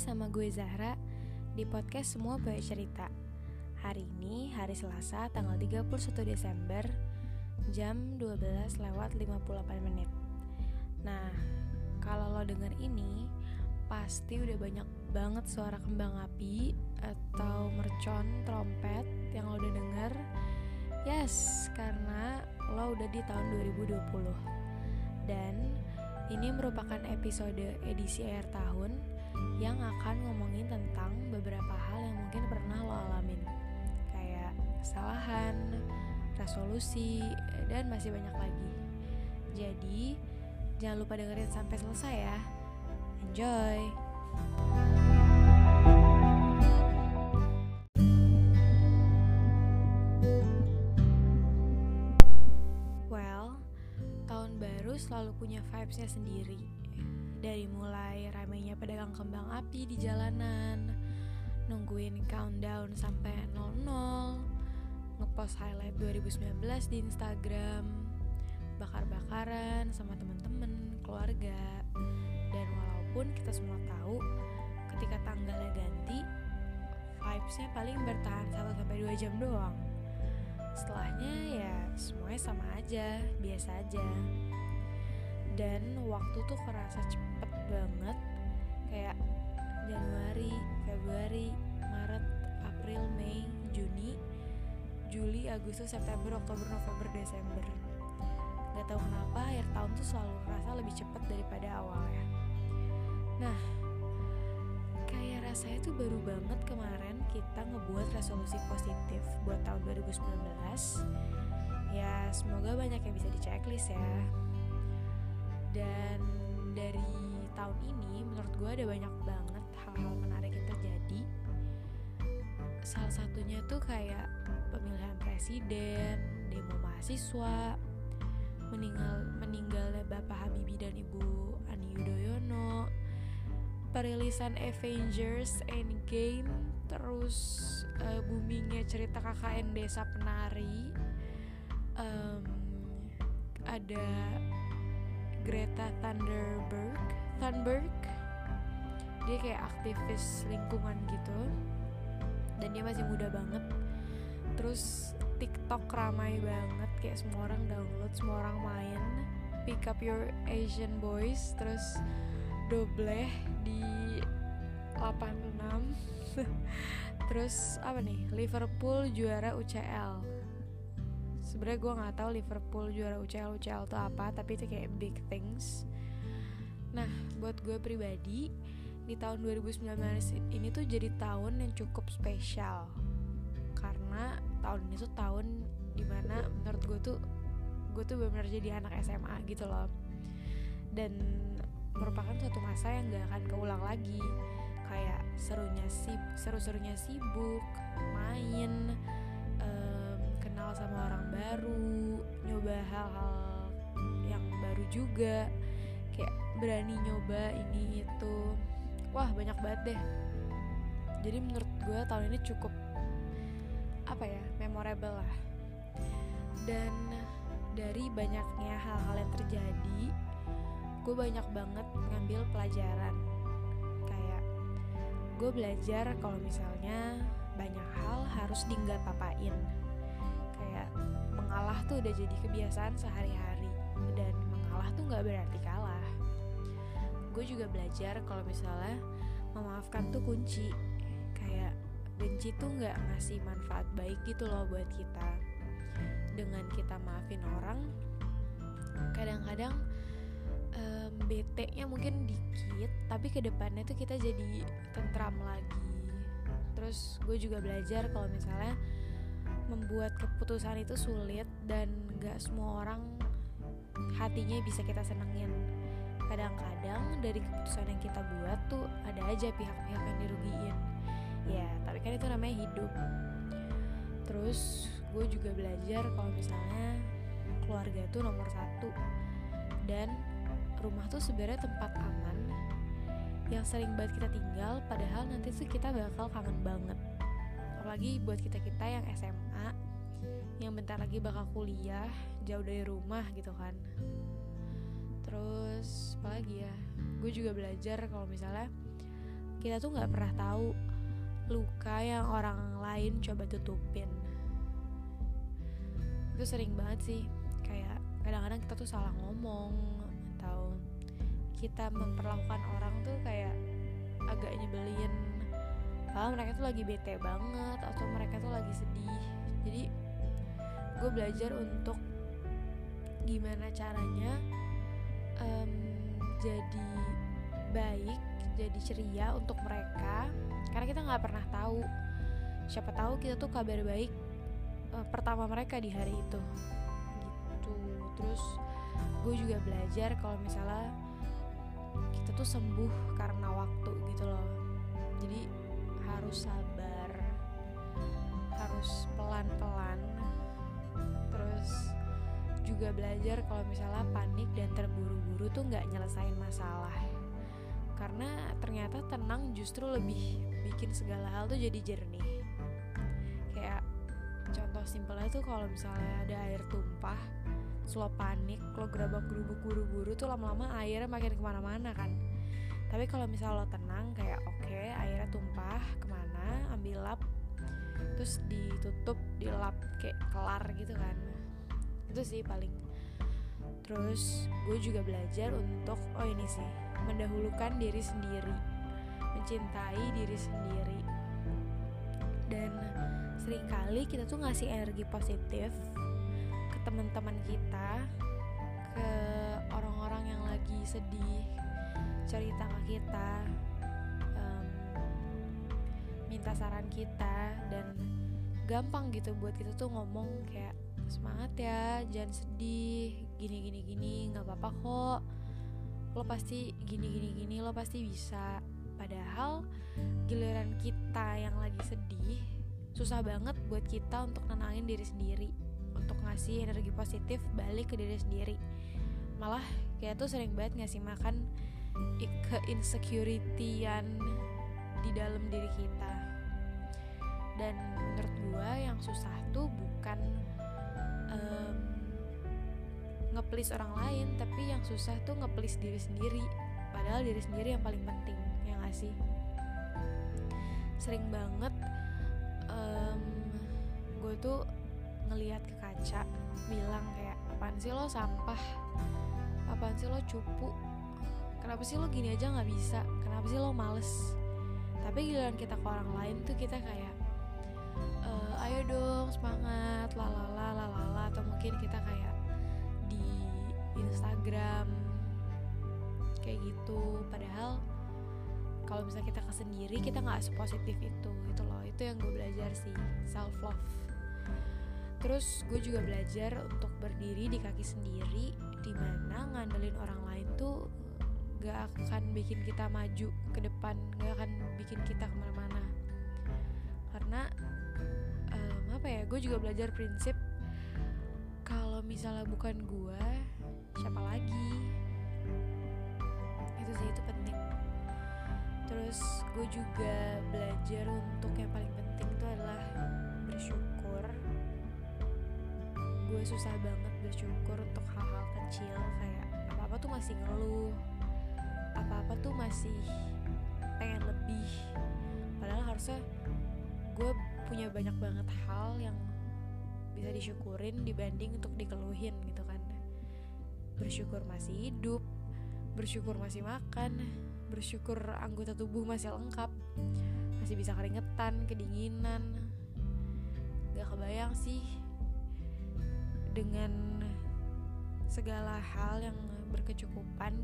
sama gue Zahra di podcast Semua Banyak Cerita. Hari ini hari Selasa tanggal 31 Desember jam 12 lewat 58 menit. Nah, kalau lo denger ini pasti udah banyak banget suara kembang api atau mercon trompet yang lo udah denger. Yes, karena lo udah di tahun 2020. Dan ini merupakan episode edisi akhir tahun yang akan ngomongin tentang beberapa hal yang mungkin pernah lo alamin. Kayak kesalahan, resolusi, dan masih banyak lagi. Jadi, jangan lupa dengerin sampai selesai ya. Enjoy! Well, tahun baru selalu punya vibesnya sendiri. Dari mulai ramainya pedagang kembang api di jalanan, nungguin countdown sampai 00, ngepost highlight 2019 di Instagram, bakar-bakaran sama temen-temen, keluarga. Dan walaupun kita semua tahu ketika tanggalnya ganti, vibesnya paling bertahan 1-2 jam doang. Setelahnya ya semuanya sama aja, biasa aja. Dan waktu tuh kerasa cepet banget, kayak Januari, Februari, Maret, April, Mei, Juni, Juli, Agustus, September, Oktober, November, Desember. Gak tau kenapa akhir tahun tuh selalu kerasa lebih cepet daripada awalnya. Nah, kayak rasanya tuh baru banget kemarin kita ngebuat resolusi positif buat tahun 2019. Ya, semoga banyak yang bisa di checklist ya. Dan dari tahun ini menurut gue ada banyak banget hal-hal menarik yang terjadi. Salah satunya tuh kayak pemilihan presiden, demo mahasiswa, meninggal meninggalnya Bapak Habibie dan Ibu Ani Yudhoyono, perilisan Avengers Endgame, terus uh, boomingnya cerita KKN Desa Penari, um, ada Greta Thunberg, Thunberg, dia kayak aktivis lingkungan gitu, dan dia masih muda banget. Terus TikTok ramai banget, kayak semua orang download, semua orang main. Pick up your Asian boys, terus dobleh di 86 terus apa nih? Liverpool juara UCL sebenarnya gue nggak tahu Liverpool juara UCL UCL itu apa tapi itu kayak big things. Nah buat gue pribadi di tahun 2019 ini tuh jadi tahun yang cukup spesial. Karena tahun ini tuh tahun di mana menurut gue tuh gue tuh benar-benar jadi anak SMA gitu loh. Dan merupakan suatu masa yang gak akan keulang lagi. Kayak serunya sib seru-serunya sibuk main um, kenal sama orang baru nyoba hal-hal yang baru juga. Kayak berani nyoba ini itu. Wah banyak banget deh. Jadi menurut gue tahun ini cukup apa ya memorable lah. Dan dari banyaknya hal-hal yang terjadi gue banyak banget ngambil pelajaran. Kayak gue belajar kalau misalnya banyak hal harus di nggak papain kayak mengalah tuh udah jadi kebiasaan sehari-hari. Dan mengalah tuh nggak berarti kalah. Gue juga belajar kalau misalnya memaafkan tuh kunci. Kayak benci tuh nggak ngasih manfaat baik gitu loh buat kita. Dengan kita maafin orang kadang-kadang um, bete-nya mungkin dikit tapi ke depannya tuh kita jadi tentram lagi. Terus gue juga belajar kalau misalnya membuat keputusan itu sulit dan gak semua orang hatinya bisa kita senengin. Kadang-kadang dari keputusan yang kita buat tuh ada aja pihak-pihak yang dirugiin. Ya tapi kan itu namanya hidup. Terus gue juga belajar kalau misalnya keluarga tuh nomor satu. Dan rumah tuh sebenarnya tempat aman yang sering banget kita tinggal padahal nanti tuh kita bakal kangen banget apalagi buat kita kita yang SMA yang bentar lagi bakal kuliah jauh dari rumah gitu kan. Terus apalagi ya gue juga belajar kalau misalnya kita tuh nggak pernah tahu luka yang orang lain coba tutupin. Itu sering banget sih kayak kadang-kadang kita tuh salah ngomong atau kita memperlakukan orang tuh kayak agak nyebelin kalau mereka tuh lagi bete banget atau mereka tuh lagi sedih. Jadi gue belajar untuk gimana caranya um, jadi baik jadi ceria untuk mereka. Karena kita nggak pernah tahu. Siapa tahu kita tuh kabar baik uh, pertama mereka di hari itu. Gitu. Terus gue juga belajar kalau misalnya kita tuh sembuh karena waktu gitu loh. Jadi harus sabar harus pelan-pelan terus juga belajar kalau misalnya panik dan terburu-buru tuh nggak nyelesain masalah. Karena ternyata tenang justru lebih bikin segala hal tuh jadi jernih. Kayak contoh simpelnya tuh kalau misalnya ada air tumpah lo panik lo gerabak gerubuk buru-buru tuh lama-lama airnya makin ke mana-mana kan. Tapi kalau misalnya lo tenang kayak oke tumpah ke mana ambil lap terus ditutup dilap kayak kelar gitu kan. Itu sih paling. Terus gue juga belajar untuk oh ini sih mendahulukan diri sendiri mencintai diri sendiri. Dan sering kali kita tuh ngasih energi positif ke teman-teman kita ke orang-orang yang lagi sedih cerita ke kita minta saran kita dan gampang gitu buat kita tuh ngomong kayak semangat ya jangan sedih gini gini gini nggak apa-apa kok. Lo pasti gini gini gini lo pasti bisa. Padahal giliran kita yang lagi sedih susah banget buat kita untuk nenangin diri sendiri untuk ngasih energi positif balik ke diri sendiri. Malah kayak tuh sering banget ngasih makan ke insecurityan di dalam diri kita. Dan menurut gue yang susah tuh bukan um, ngeplis orang lain tapi yang susah tuh ngeplis diri sendiri. Padahal diri sendiri yang paling penting ya gak sih? Sering banget um, gue tuh ngelihat ke kaca bilang kayak apaan sih lo sampah? Apaan sih lo cupu? Kenapa sih lo gini aja nggak bisa? Kenapa sih lo males tapi giliran kita ke orang lain tuh kita kayak e, ayo dong semangat lalala lalala atau mungkin kita kayak di Instagram kayak gitu. Padahal kalau misalnya kita ke sendiri kita nggak sepositif itu itu loh. Itu yang gue belajar sih self love terus gue juga belajar untuk berdiri di kaki sendiri di mana ngandelin orang lain tuh gak akan bikin kita maju ke depan gak akan bikin kita ke mana-mana. Karena um, apa ya gue juga belajar prinsip kalau misalnya bukan gue siapa lagi? Itu sih itu penting. Terus gue juga belajar untuk yang paling penting itu adalah bersyukur. Gue susah banget bersyukur untuk hal-hal kecil kayak apa-apa tuh masih ngeluh apa-apa tuh masih pengen lebih. Padahal harusnya gue punya banyak banget hal yang bisa disyukurin dibanding untuk dikeluhin gitu kan. Bersyukur masih hidup bersyukur masih makan bersyukur anggota tubuh masih lengkap masih bisa keringetan kedinginan. Gak kebayang sih dengan segala hal yang berkecukupan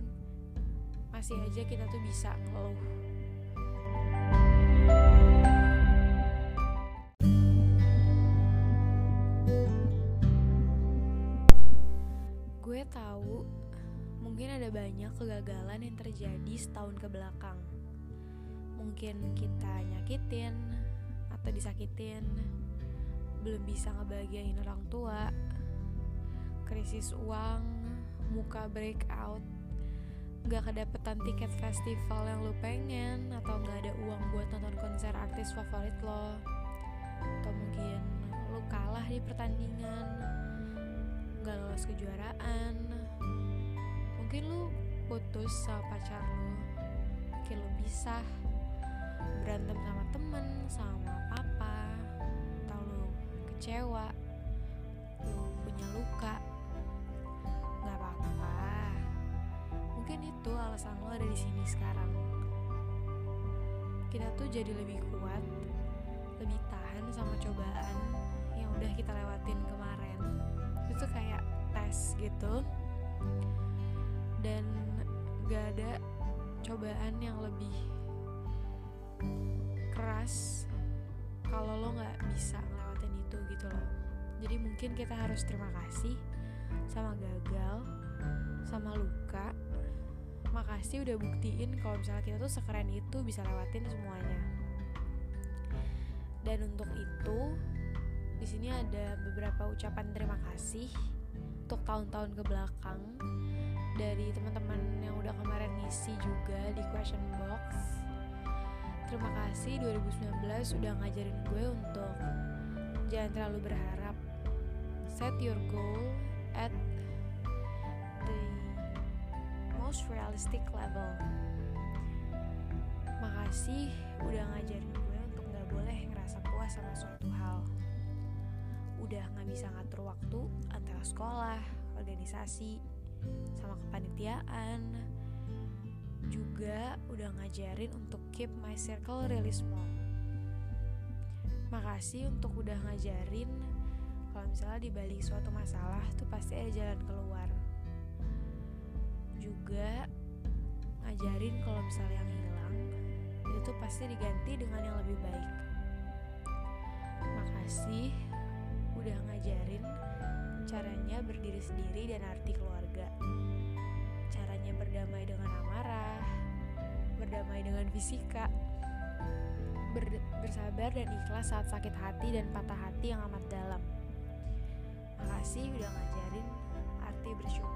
masih aja kita tuh bisa ngeluh. Gue tahu mungkin ada banyak kegagalan yang terjadi setahun ke belakang. Mungkin kita nyakitin atau disakitin belum bisa ngebahagiain orang tua krisis uang muka breakout gak kedapetan tiket festival yang lu pengen atau gak ada uang buat nonton konser artis favorit lo? Atau mungkin lu kalah di pertandingan gak lolos kejuaraan mungkin lu putus sama pacar lu mungkin lu pisah berantem sama temen sama papa atau lu kecewa lu punya luka mungkin itu alasan lo ada di sini sekarang. Kita tuh jadi lebih kuat lebih tahan sama cobaan yang udah kita lewatin kemarin. Itu kayak tes gitu. Dan gak ada cobaan yang lebih keras kalau lo nggak bisa ngelewatin itu gitu loh. Jadi mungkin kita harus terima kasih sama gagal sama luka makasih udah buktiin kalau misalnya kita tuh sekeren itu bisa lewatin semuanya. Dan untuk itu di sini ada beberapa ucapan terima kasih untuk tahun-tahun ke belakang dari teman-teman yang udah kemarin ngisi juga di question box. Terima kasih 2019 udah ngajarin gue untuk jangan terlalu berharap. Set your goal most realistic level. Makasih udah ngajarin gue untuk gak boleh ngerasa puas sama suatu hal. Udah gak bisa ngatur waktu antara sekolah, organisasi, sama kepanitiaan. Juga udah ngajarin untuk keep my circle really small makasih untuk udah ngajarin. Kalau misalnya di balik suatu masalah tuh pasti ada jalan keluar. Juga ngajarin kalau misalnya yang hilang itu pasti diganti dengan yang lebih baik. Makasih udah ngajarin caranya berdiri sendiri dan arti keluarga. Caranya berdamai dengan amarah berdamai dengan fisika ber bersabar dan ikhlas saat sakit hati dan patah hati yang amat dalam. Makasih udah ngajarin arti bersyukur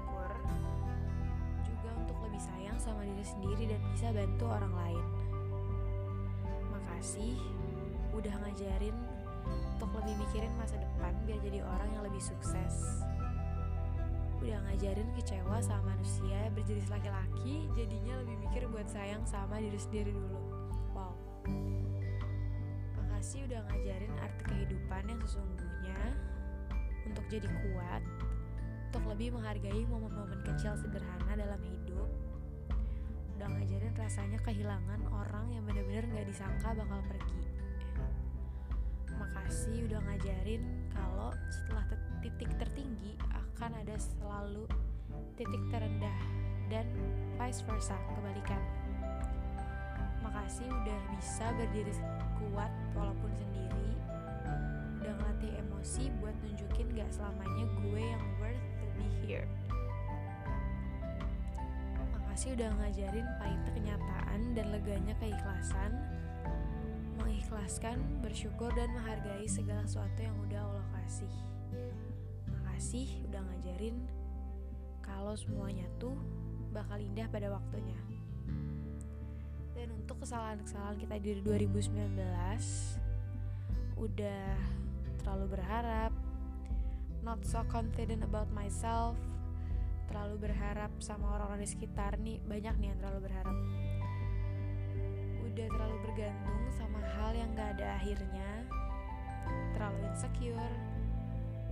lebih sayang sama diri sendiri dan bisa bantu orang lain. Makasih udah ngajarin untuk lebih mikirin masa depan biar jadi orang yang lebih sukses. Udah ngajarin kecewa sama manusia berjenis laki-laki jadinya lebih mikir buat sayang sama diri sendiri dulu. Wow. Makasih udah ngajarin arti kehidupan yang sesungguhnya untuk jadi kuat untuk lebih menghargai momen-momen kecil hidup ngajarin rasanya kehilangan orang yang bener-bener gak disangka bakal pergi. Makasih udah ngajarin kalau setelah titik tertinggi akan ada selalu titik terendah dan vice versa kebalikan. Makasih udah bisa berdiri kuat walaupun sendiri udah ngelatih emosi buat nunjukin gak selamanya gue yang worth to be here makasih udah ngajarin pahitnya kenyataan dan leganya keikhlasan mengikhlaskan, bersyukur dan menghargai segala sesuatu yang udah Allah kasih. Makasih udah ngajarin kalau semuanya tuh bakal indah pada waktunya. Dan untuk kesalahan-kesalahan kita di 2019 udah terlalu berharap, not so confident about myself, terlalu berharap sama orang-orang di sekitar nih banyak nih yang terlalu berharap. Udah terlalu bergantung sama hal yang gak ada akhirnya terlalu insecure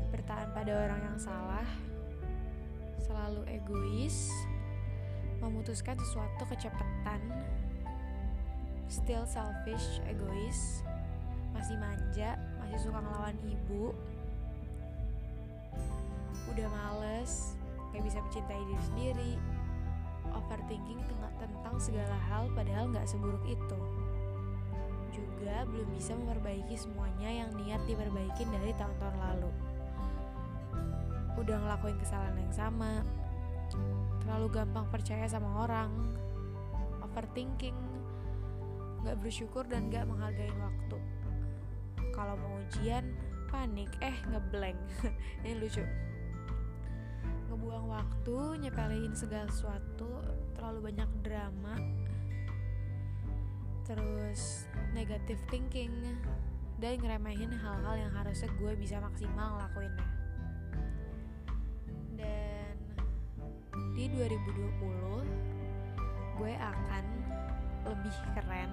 bertahan pada orang yang salah selalu egois memutuskan sesuatu kecepatan still selfish egois masih manja masih suka ngelawan ibu. Udah males gak bisa mencintai diri sendiri overthinking tentang segala hal padahal nggak seburuk itu. Juga belum bisa memperbaiki semuanya yang niat diperbaikin dari tahun-tahun lalu. Udah ngelakuin kesalahan yang sama, terlalu gampang percaya sama orang, overthinking, nggak bersyukur dan nggak menghargai waktu. Kalau mau ujian, panik, eh ngeblank. Ini lucu ngebuang waktu, nyepelein segala sesuatu, terlalu banyak drama, terus negative thinking, dan ngeremehin hal-hal yang harusnya gue bisa maksimal ngelakuinnya. Dan di 2020 gue akan lebih keren,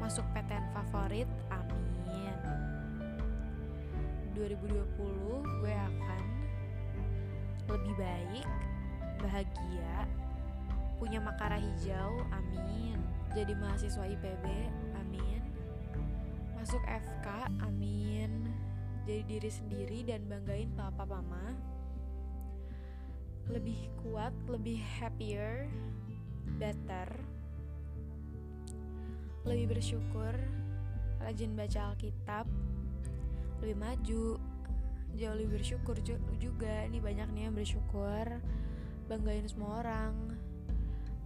masuk PTN favorit amin 2020 gue akan lebih baik bahagia punya makara hijau amin. Jadi mahasiswa IPB amin. Masuk FK amin. Jadi diri sendiri dan banggain papa mama. Lebih kuat lebih happier better. Lebih bersyukur, rajin baca Alkitab, lebih maju, jauh lebih bersyukur juga. Ini banyak nih yang bersyukur, banggain semua orang,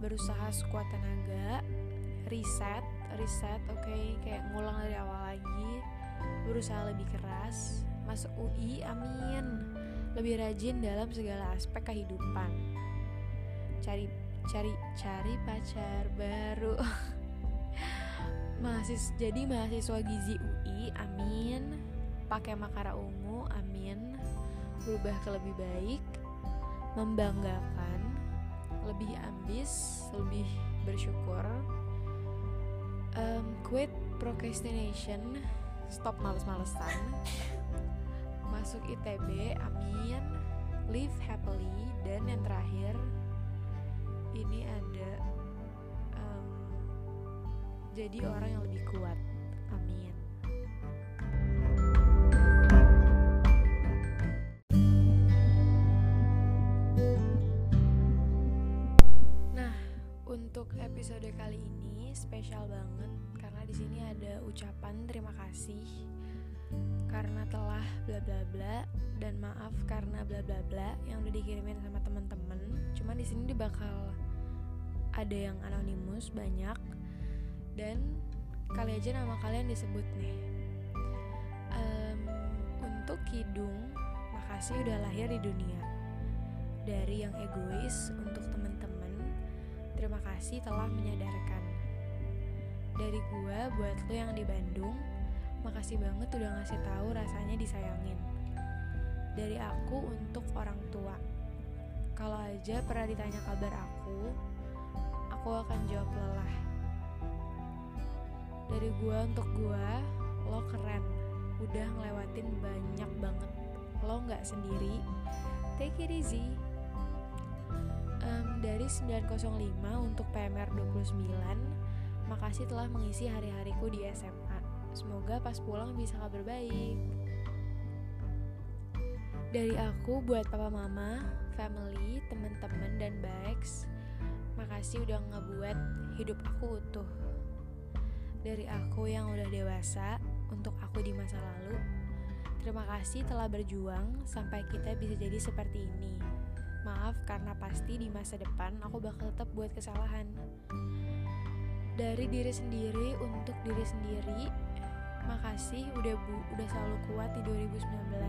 berusaha sekuat tenaga, reset, reset, oke, okay? kayak ngulang dari awal lagi, berusaha lebih keras, masuk UI, amin, lebih rajin dalam segala aspek kehidupan, cari cari cari pacar baru. Mahasis jadi mahasiswa gizi UI, amin. Pakai makara ungu. Berubah ke lebih baik, membanggakan, lebih ambis, lebih bersyukur. Um, quit procrastination, stop males-malesan. Masuk ITB, amin. Live happily dan yang terakhir ini ada jadi orang yang lebih kuat. Amin. Cuma di sini bakal ada yang anonimus banyak. Dan kali aja nama kalian disebut nih. Um, untuk Kidung makasih udah lahir di dunia. Dari yang egois untuk temen-temen terima kasih telah menyadarkan. Dari gua buat lo yang di Bandung makasih banget udah ngasih tahu rasanya disayangin. Dari aku untuk orang tua kalau aja pernah ditanya kabar aku aku akan jawab lelah. Dari gue untuk gue lo keren. Udah ngelewatin banyak banget. Lo nggak sendiri. Take it easy. Um, dari 905 untuk PMR 29 makasih telah mengisi hari-hariku di SMA semoga pas pulang bisa kabar baik. Dari aku buat papa mama family teman-teman dan bags makasih udah ngebuat hidup aku utuh dari aku yang udah dewasa untuk aku di masa lalu. Terima kasih telah berjuang sampai kita bisa jadi seperti ini. Maaf karena pasti di masa depan aku bakal tetap buat kesalahan. Dari diri sendiri untuk diri sendiri, makasih udah bu, udah selalu kuat di 2019.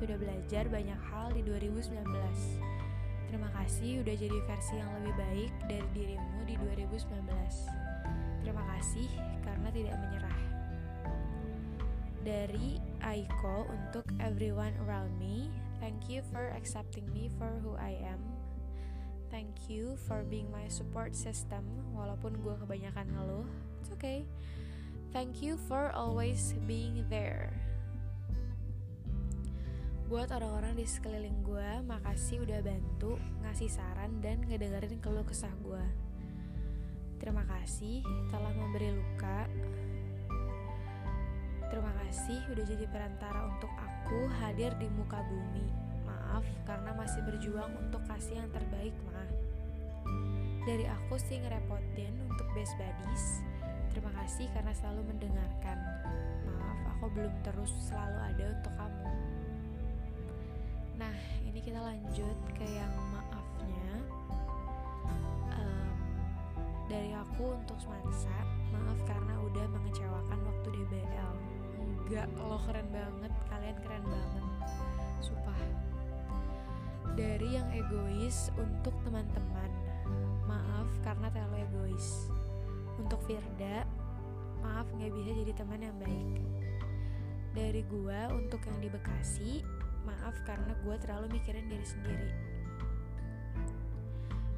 Sudah belajar banyak hal di 2019. Terima kasih udah jadi versi yang lebih baik dari dirimu di 2019. Terima kasih karena tidak menyerah. Dari Aiko untuk everyone around me, thank you for accepting me for who I am. Thank you for being my support system walaupun gue kebanyakan ngeluh. It's okay. Thank you for always being there. Buat orang-orang di sekeliling gue, makasih udah bantu, ngasih saran, dan ngedengerin keluh kesah gue. Terima kasih telah memberi luka. Terima kasih udah jadi perantara untuk aku hadir di muka bumi. Maaf karena masih berjuang untuk kasih yang terbaik, ma. Dari aku sih ngerepotin untuk best buddies. Terima kasih karena selalu mendengarkan. Maaf, aku belum terus selalu ada untuk kamu. Nah, ini kita lanjut ke yang maafnya. Um, dari aku untuk Semansa, maaf karena udah mengecewakan waktu DBL. Enggak, lo keren banget, kalian keren banget. Sumpah. Dari yang egois untuk teman-teman, maaf karena terlalu egois. Untuk Firda, maaf nggak bisa jadi teman yang baik. Dari gua untuk yang di Bekasi, maaf karena gue terlalu mikirin diri sendiri.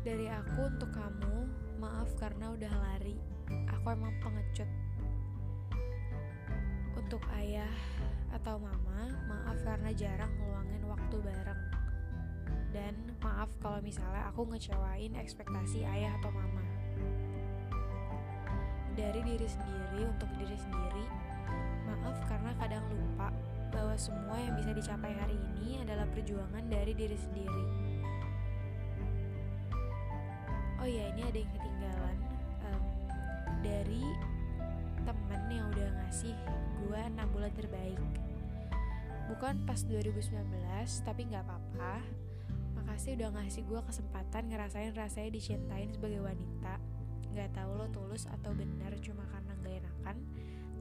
Dari aku untuk kamu, maaf karena udah lari. aku emang pengecut untuk ayah atau mama maaf karena jarang ngeluangin waktu bareng dan maaf kalau misalnya aku ngecewain ekspektasi ayah atau mama dari diri sendiri untuk diri sendiri maaf karena kadang lupa bahwa semua yang bisa dicapai hari ini adalah perjuangan dari diri sendiri. Oh ya ini ada yang ketinggalan. Um, dari temen yang udah ngasih gue 6 bulan terbaik. Bukan pas 2019 tapi nggak apa-apa. Makasih udah ngasih gue kesempatan ngerasain rasanya dicintain sebagai wanita. Nggak tahu lo tulus atau benar cuma karena gak enakan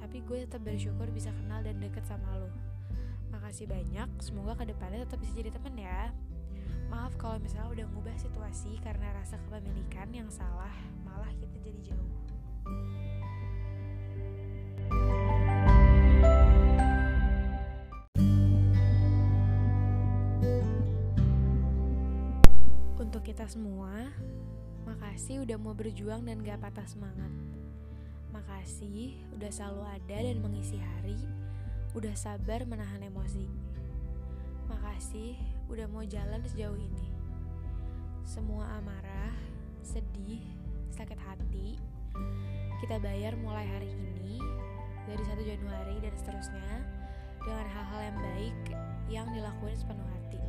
tapi gue tetap bersyukur bisa kenal dan deket sama lo makasih banyak. Semoga ke depannya tetap bisa jadi temen ya. Maaf kalau misalnya udah ngubah situasi karena rasa kepemilikan yang salah malah kita jadi jauh. Untuk kita semua, makasih udah mau berjuang dan gak patah semangat. Makasih udah selalu ada dan mengisi hari, udah sabar menahan emosi. Makasih udah mau jalan sejauh ini. Semua amarah, sedih, sakit hati, kita bayar mulai hari ini dari 1 Januari dan seterusnya dengan hal-hal yang baik yang dilakuin sepenuh hati.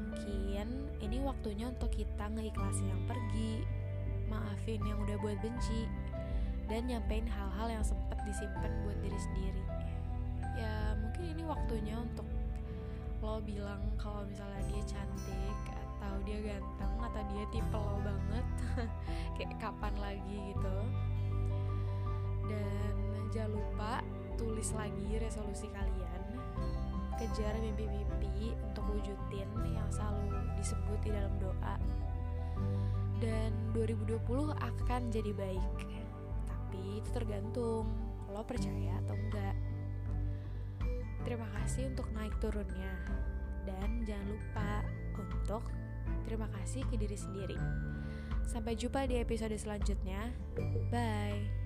Mungkin ini waktunya untuk kita ngeikhlasin yang pergi, maafin yang udah buat benci, dan nyampein hal-hal yang sempet disimpan buat diri sendiri. Ya mungkin ini waktunya untuk lo bilang kalau misalnya dia cantik atau dia ganteng atau dia tipe lo banget. Kayak kapan lagi gitu. Dan jangan lupa tulis lagi resolusi kalian. Kejar mimpi-mimpi untuk wujudin yang selalu disebut di dalam doa. Dan 2020 akan jadi baik. Tapi itu tergantung lo percaya atau enggak terima kasih untuk naik turunnya. Dan jangan lupa untuk terima kasih ke diri sendiri. Sampai jumpa di episode selanjutnya. Bye